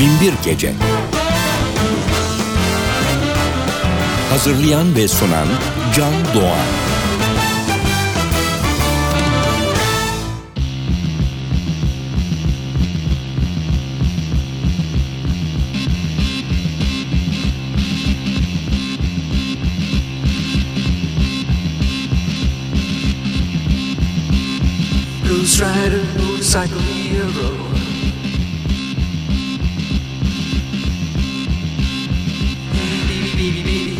Binbir Gece Hazırlayan ve sunan Can Doğan Ghost Rider, motorcycle hero.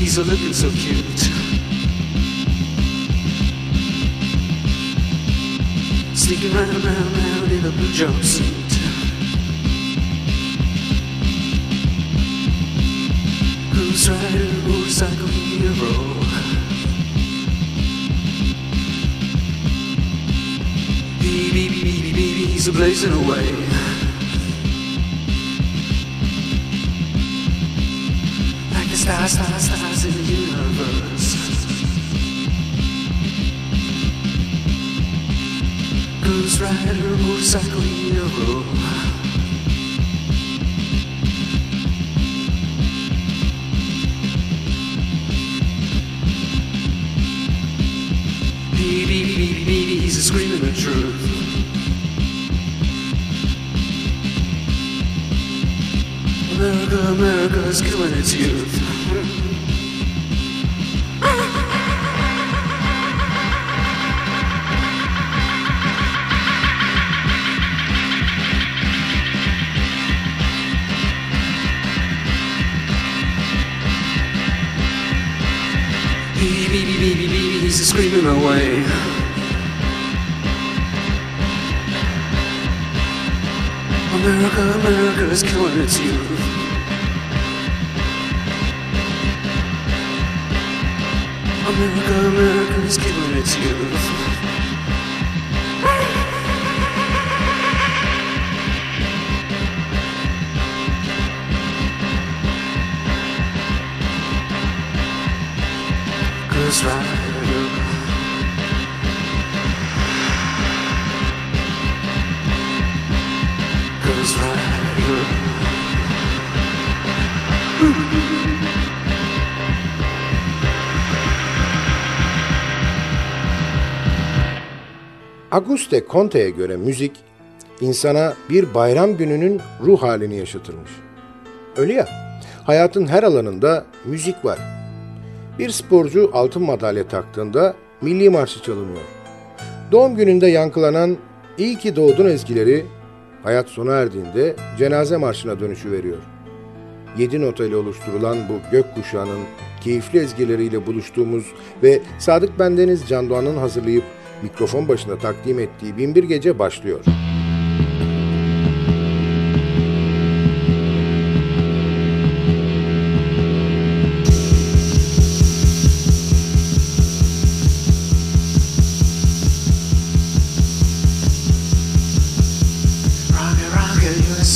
Baby, he's looking so cute. Sneaking round, round, round in a blue jumpsuit. Ghost Rider, motorcycle hero. Baby, baby, baby, he's a blazing away. Stars, stars, stars the universe. Ghost motorcycle hero. Baby, baby, baby, baby, he's screaming the truth. America, America is killing its youth. Screaming away. America, America is killing its youth. America, America is killing its youth. Ghost Rider. Auguste Comte'ye göre müzik, insana bir bayram gününün ruh halini yaşatırmış. Öyle ya, hayatın her alanında müzik var. Bir sporcu altın madalya taktığında milli marşı çalınıyor. Doğum gününde yankılanan İyi ki doğdun ezgileri, hayat sona erdiğinde cenaze marşına dönüşü veriyor. Yedi nota ile oluşturulan bu gökkuşağının keyifli ezgileriyle buluştuğumuz ve Sadık Bendeniz Can Doğan'ın hazırlayıp mikrofon başında takdim ettiği Binbir Gece başlıyor.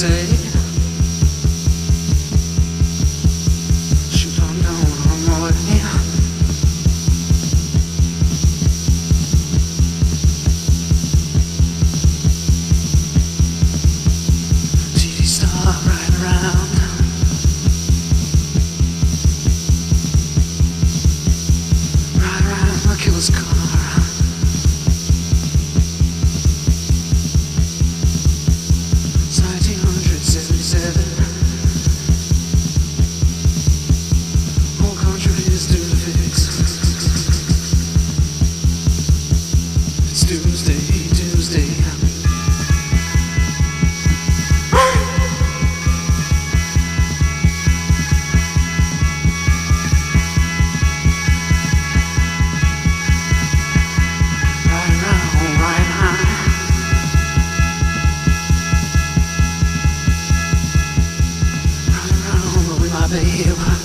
Say love you.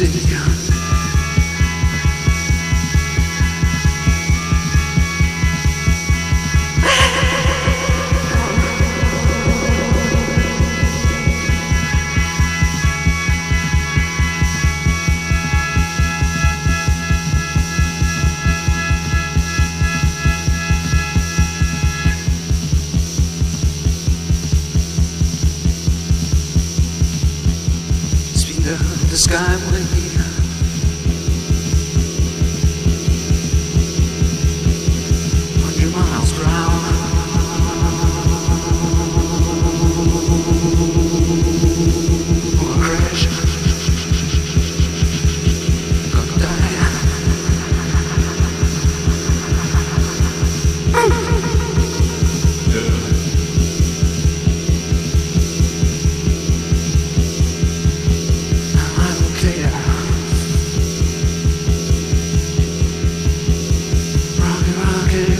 Yeah.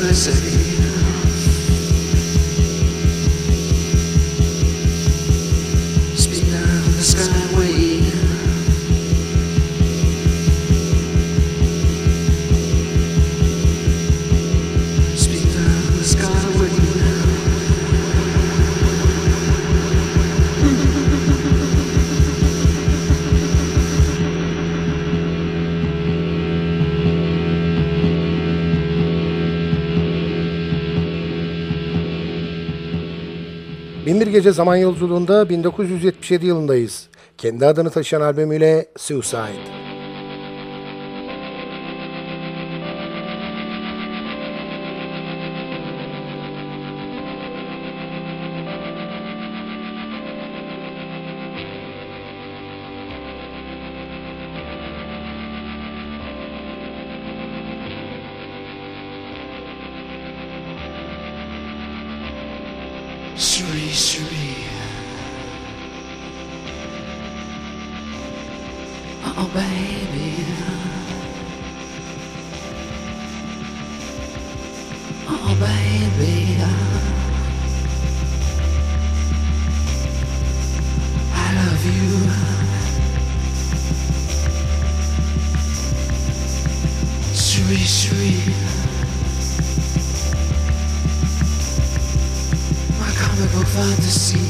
They say gece zaman yolculuğunda 1977 yılındayız. Kendi adını taşıyan albümüyle Suicide. Oh, baby. Oh, baby. I love you. Sweet, sweet. My comical fantasy.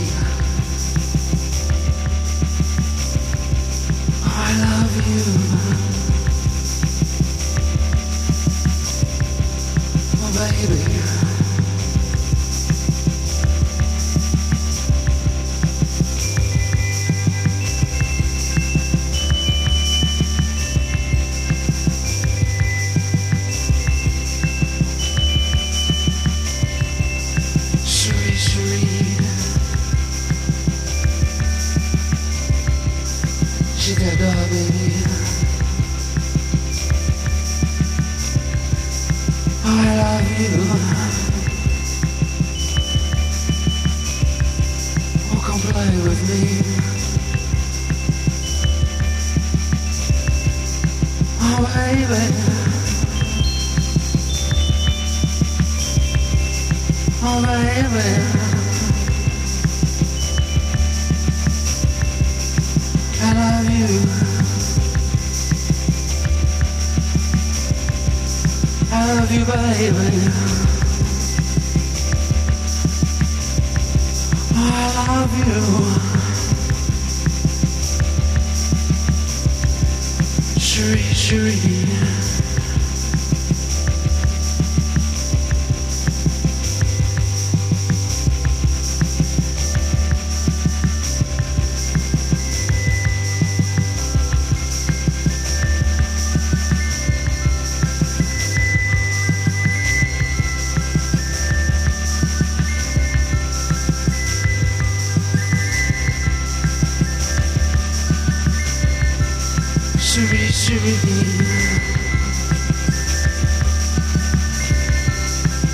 Shibby,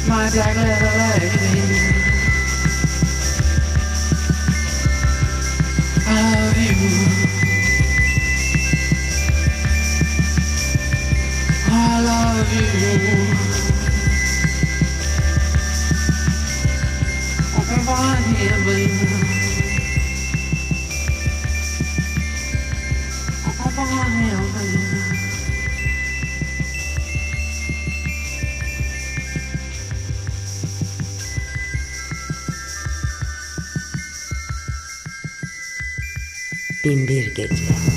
my black leather lady. I love you. I love you. Oh, my heaven. Binbir Gece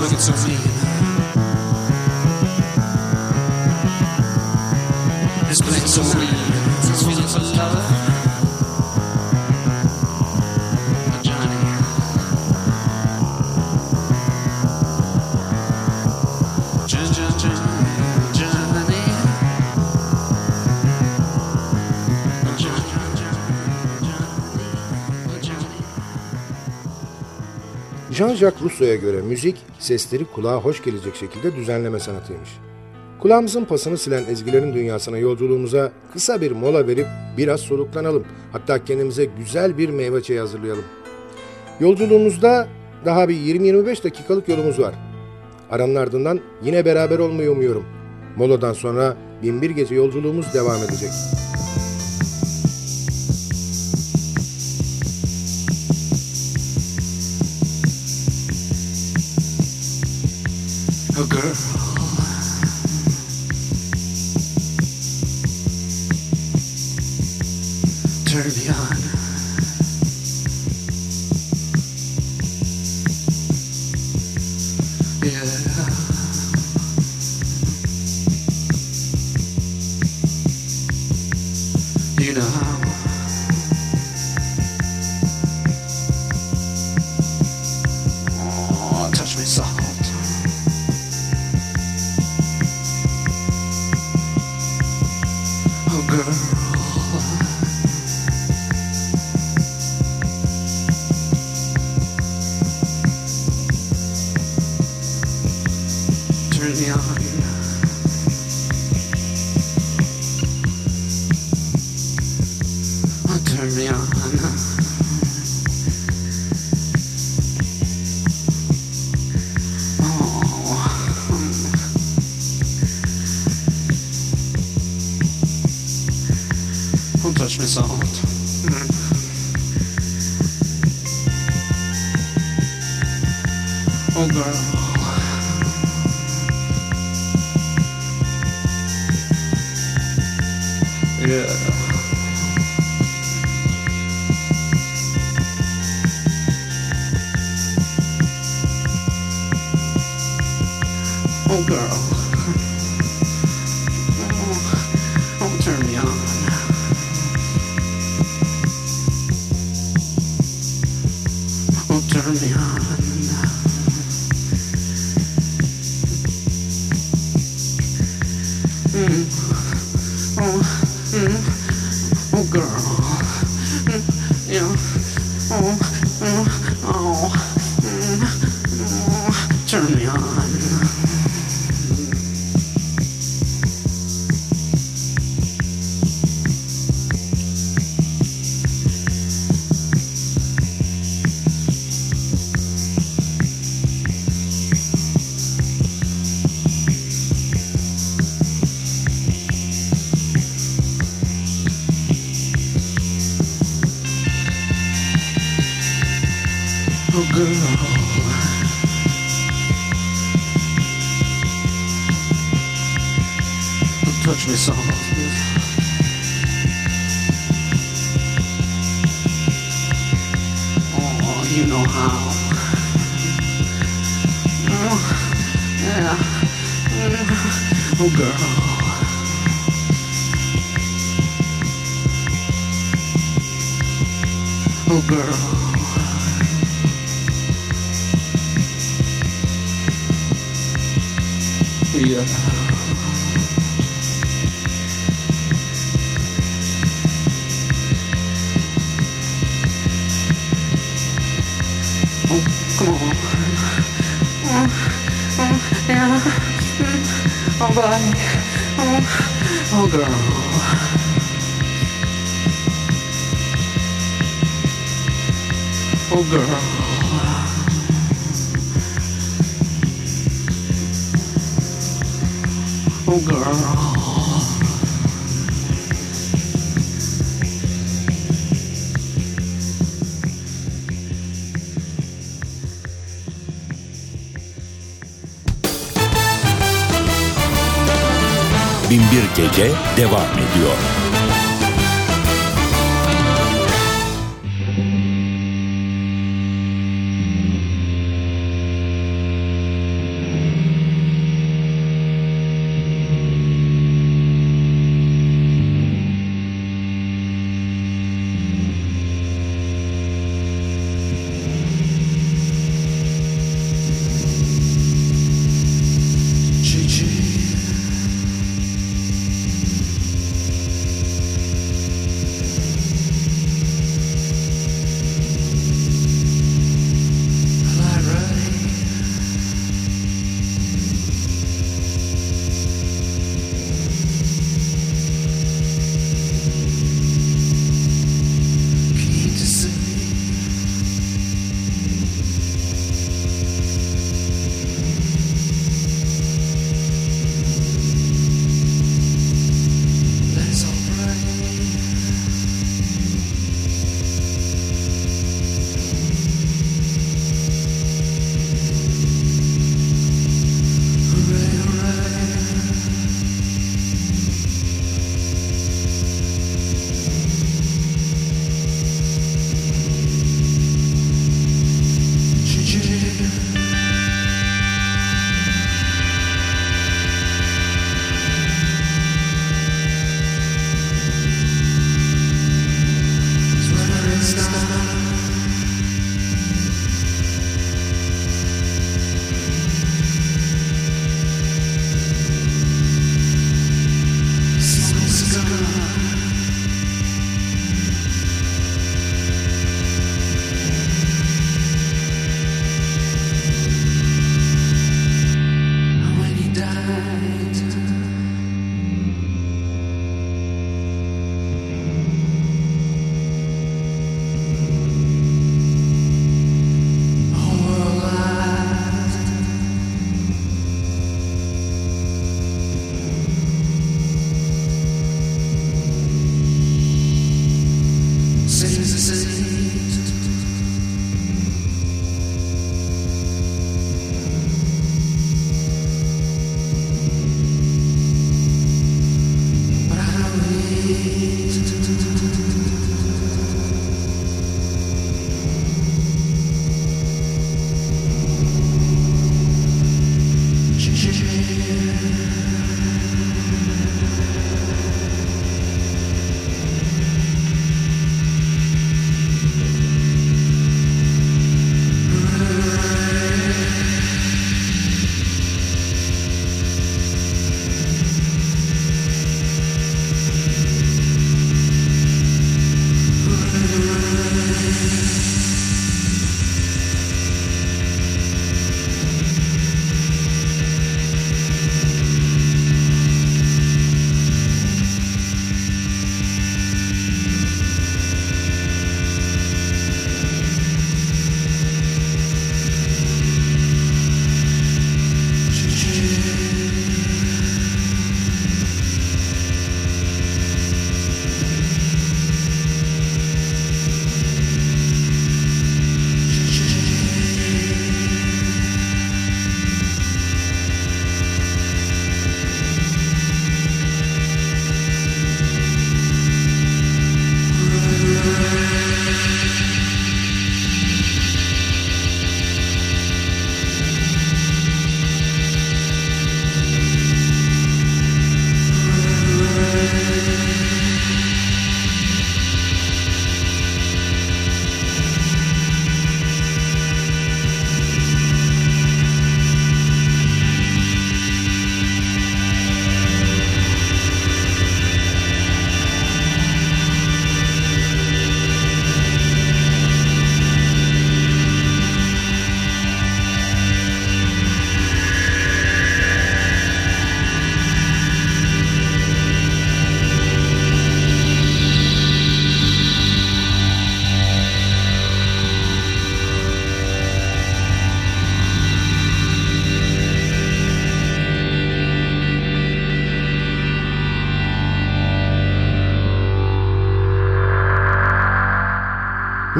He's looking so Jean-Jacques Rousseau'ya göre müzik, sesleri kulağa hoş gelecek şekilde düzenleme sanatıymış. Kulağımızın pasını silen ezgilerin dünyasına yolculuğumuza kısa bir mola verip biraz soluklanalım. Hatta kendimize güzel bir meyve çayı hazırlayalım. Yolculuğumuzda daha bir 20-25 dakikalık yolumuz var. Aranın ardından yine beraber olmayı umuyorum. Moladan sonra binbir gece yolculuğumuz devam edecek. A girl. Turn me on. Oh, girl. Yeah. Oh, girl. Oh, girl. Touch me soft. Oh, you know how. Oh, yeah. Oh, girl. Oh, girl. Yeah. Oh, come on. Oh, oh, yeah. Oh, boy. Oh, oh, girl. Oh, girl. Oh, girl. Binbir Gece devam ediyor.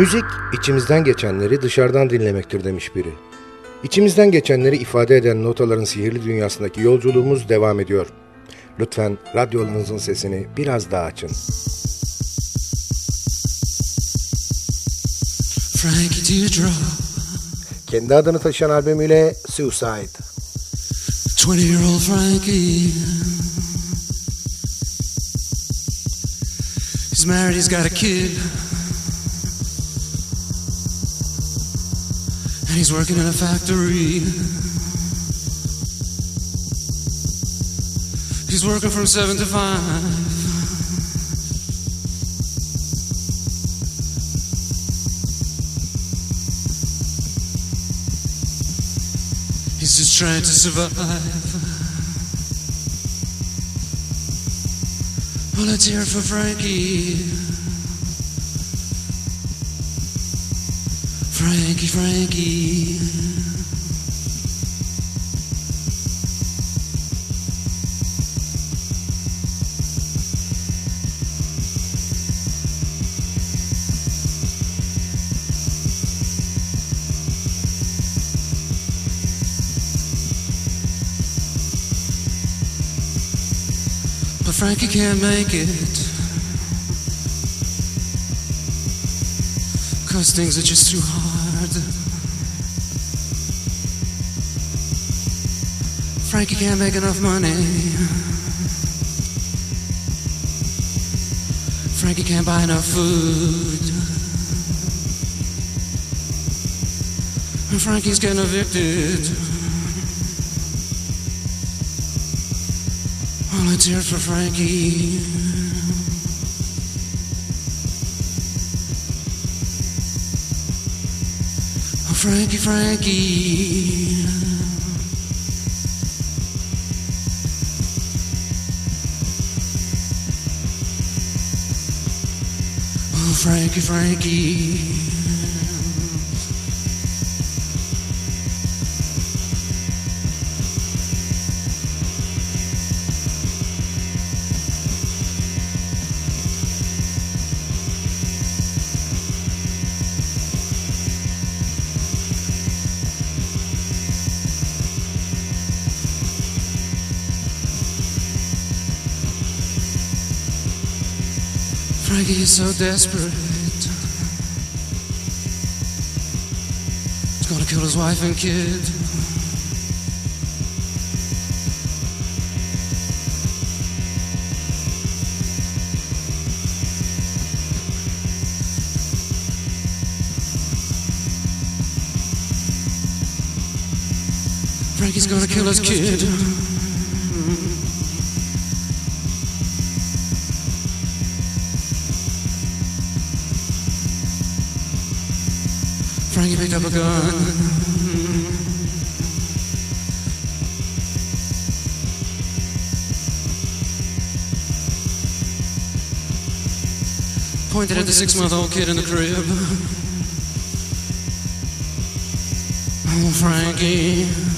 Müzik içimizden geçenleri dışarıdan dinlemektir demiş biri. İçimizden geçenleri ifade eden notaların sihirli dünyasındaki yolculuğumuz devam ediyor. Lütfen radyonuzun sesini biraz daha açın. Kendi adını taşıyan albümüyle Suicide. 20 year old Frankie. He's married, he's got a kid. He's working in a factory. He's working from 7 to 5. He's just trying to survive. Well, let's hear it for Frankie. Frankie, Frankie. But Frankie can't make it. Cause things are just too hard. Frankie can't make enough money. Frankie can't buy enough food. And Frankie's getting evicted. Well, let's hear it for Frankie. Frankie, Frankie. Oh, Frankie, Frankie. So desperate. He's gonna kill his wife and kid. Frankie's gonna kill his kid. Picked up a gun. Pointed at the six month old kid in the crib. Oh, Frankie.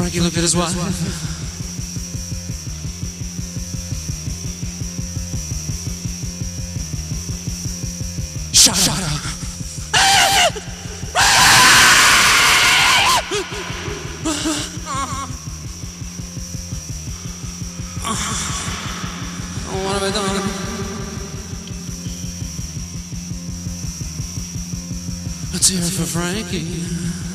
Frankie looked at his wife. Shut, Shut up. What have I done? Let's hear it for Frankie.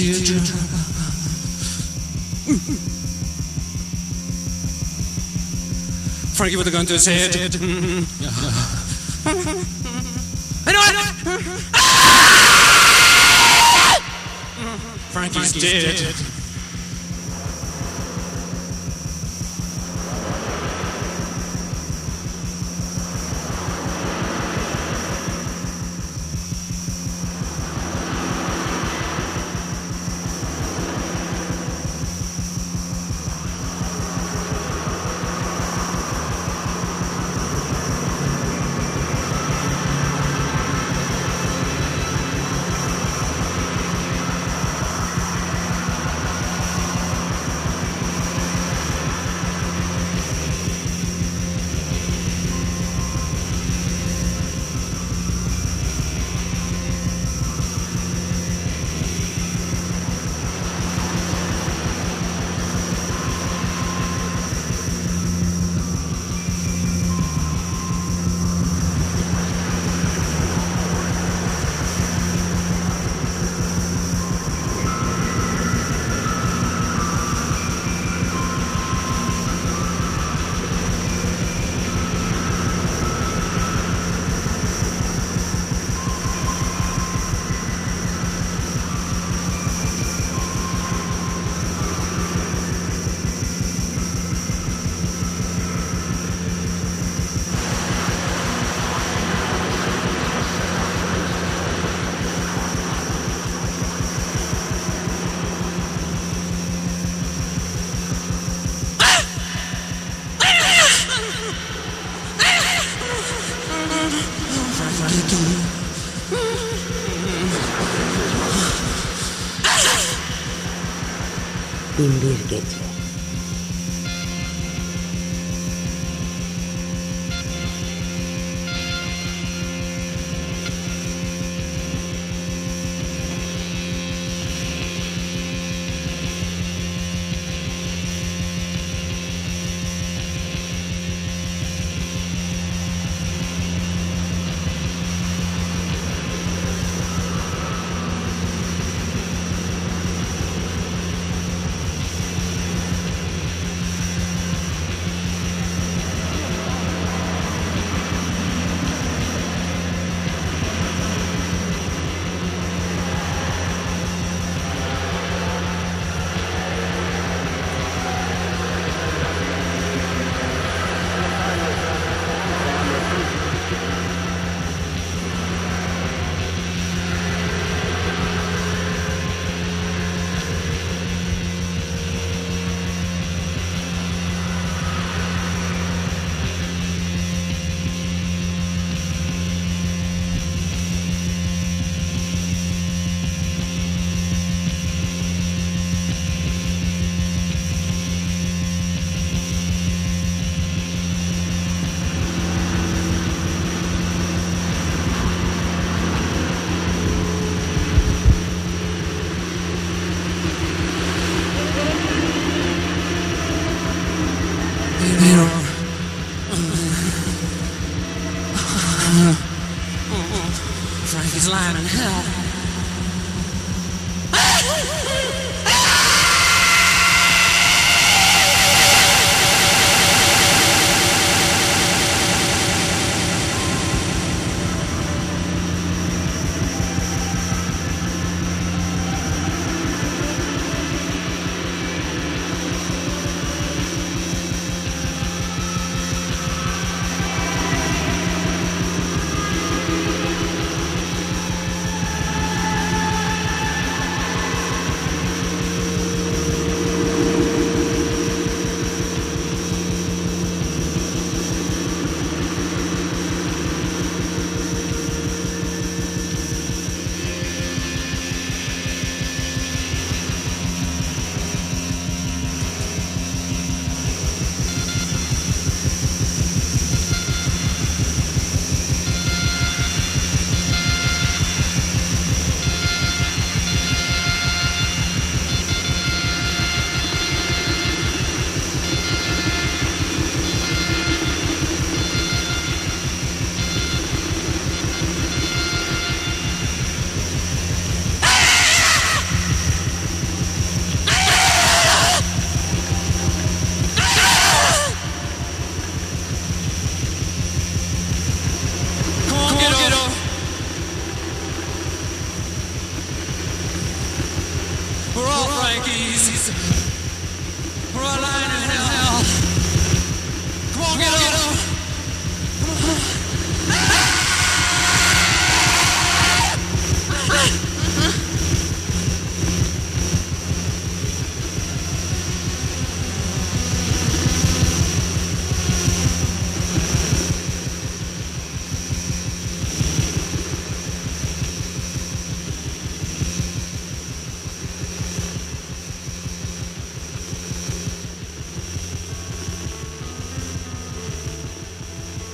Teardrop. Frankie with a gun to his head. I know it. Frankie's dead. Binbir Lying in hell.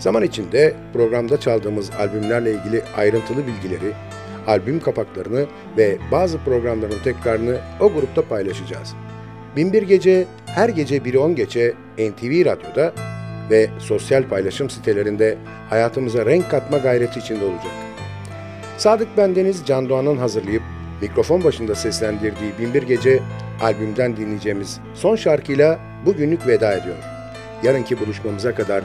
Zaman içinde programda çaldığımız albümlerle ilgili ayrıntılı bilgileri, albüm kapaklarını ve bazı programların tekrarını o grupta paylaşacağız. Binbir Gece her gece 1'i 10 geçe NTV Radyo'da ve sosyal paylaşım sitelerinde hayatımıza renk katma gayreti içinde olacak. Sadık Bendeniz Can Doğan'ın hazırlayıp mikrofon başında seslendirdiği Binbir Gece albümden dinleyeceğimiz son şarkıyla bugünlük veda ediyor. Yarınki buluşmamıza kadar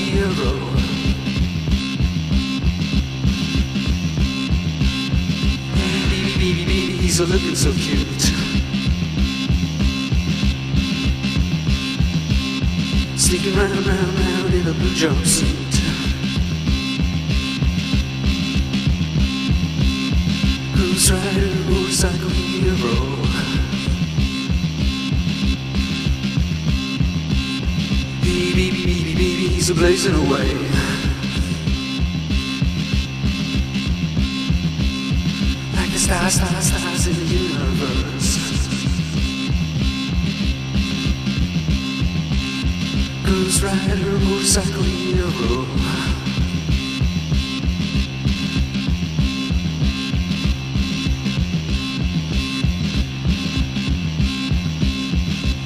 baby, he's looking so cute. Sneaking round, round, round in a blue jumpsuit. Ghost Rider, motorcycle hero. Baby, baby, baby, baby, he's a blazing away. Like the stars, stars, stars the universe. Ghost Rider, motorcycle hero.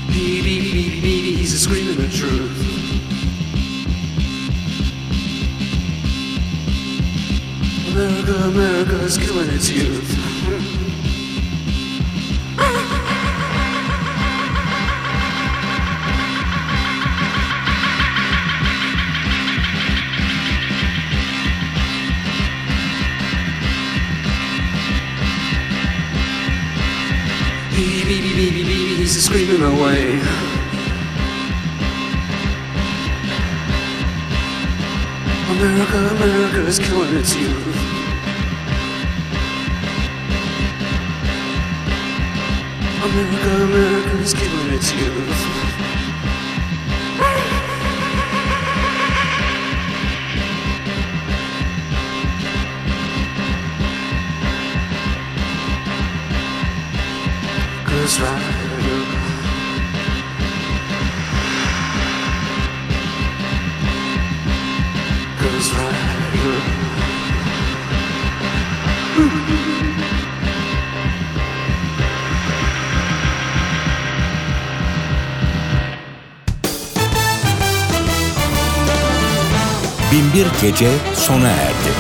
Baby, baby, baby, baby, he's a screaming the truth. America, America is killing its youth. Screaming away. America, America is killing its youth. America, America is killing its youth. Ghost Rider. Binbir Gece sona erdi.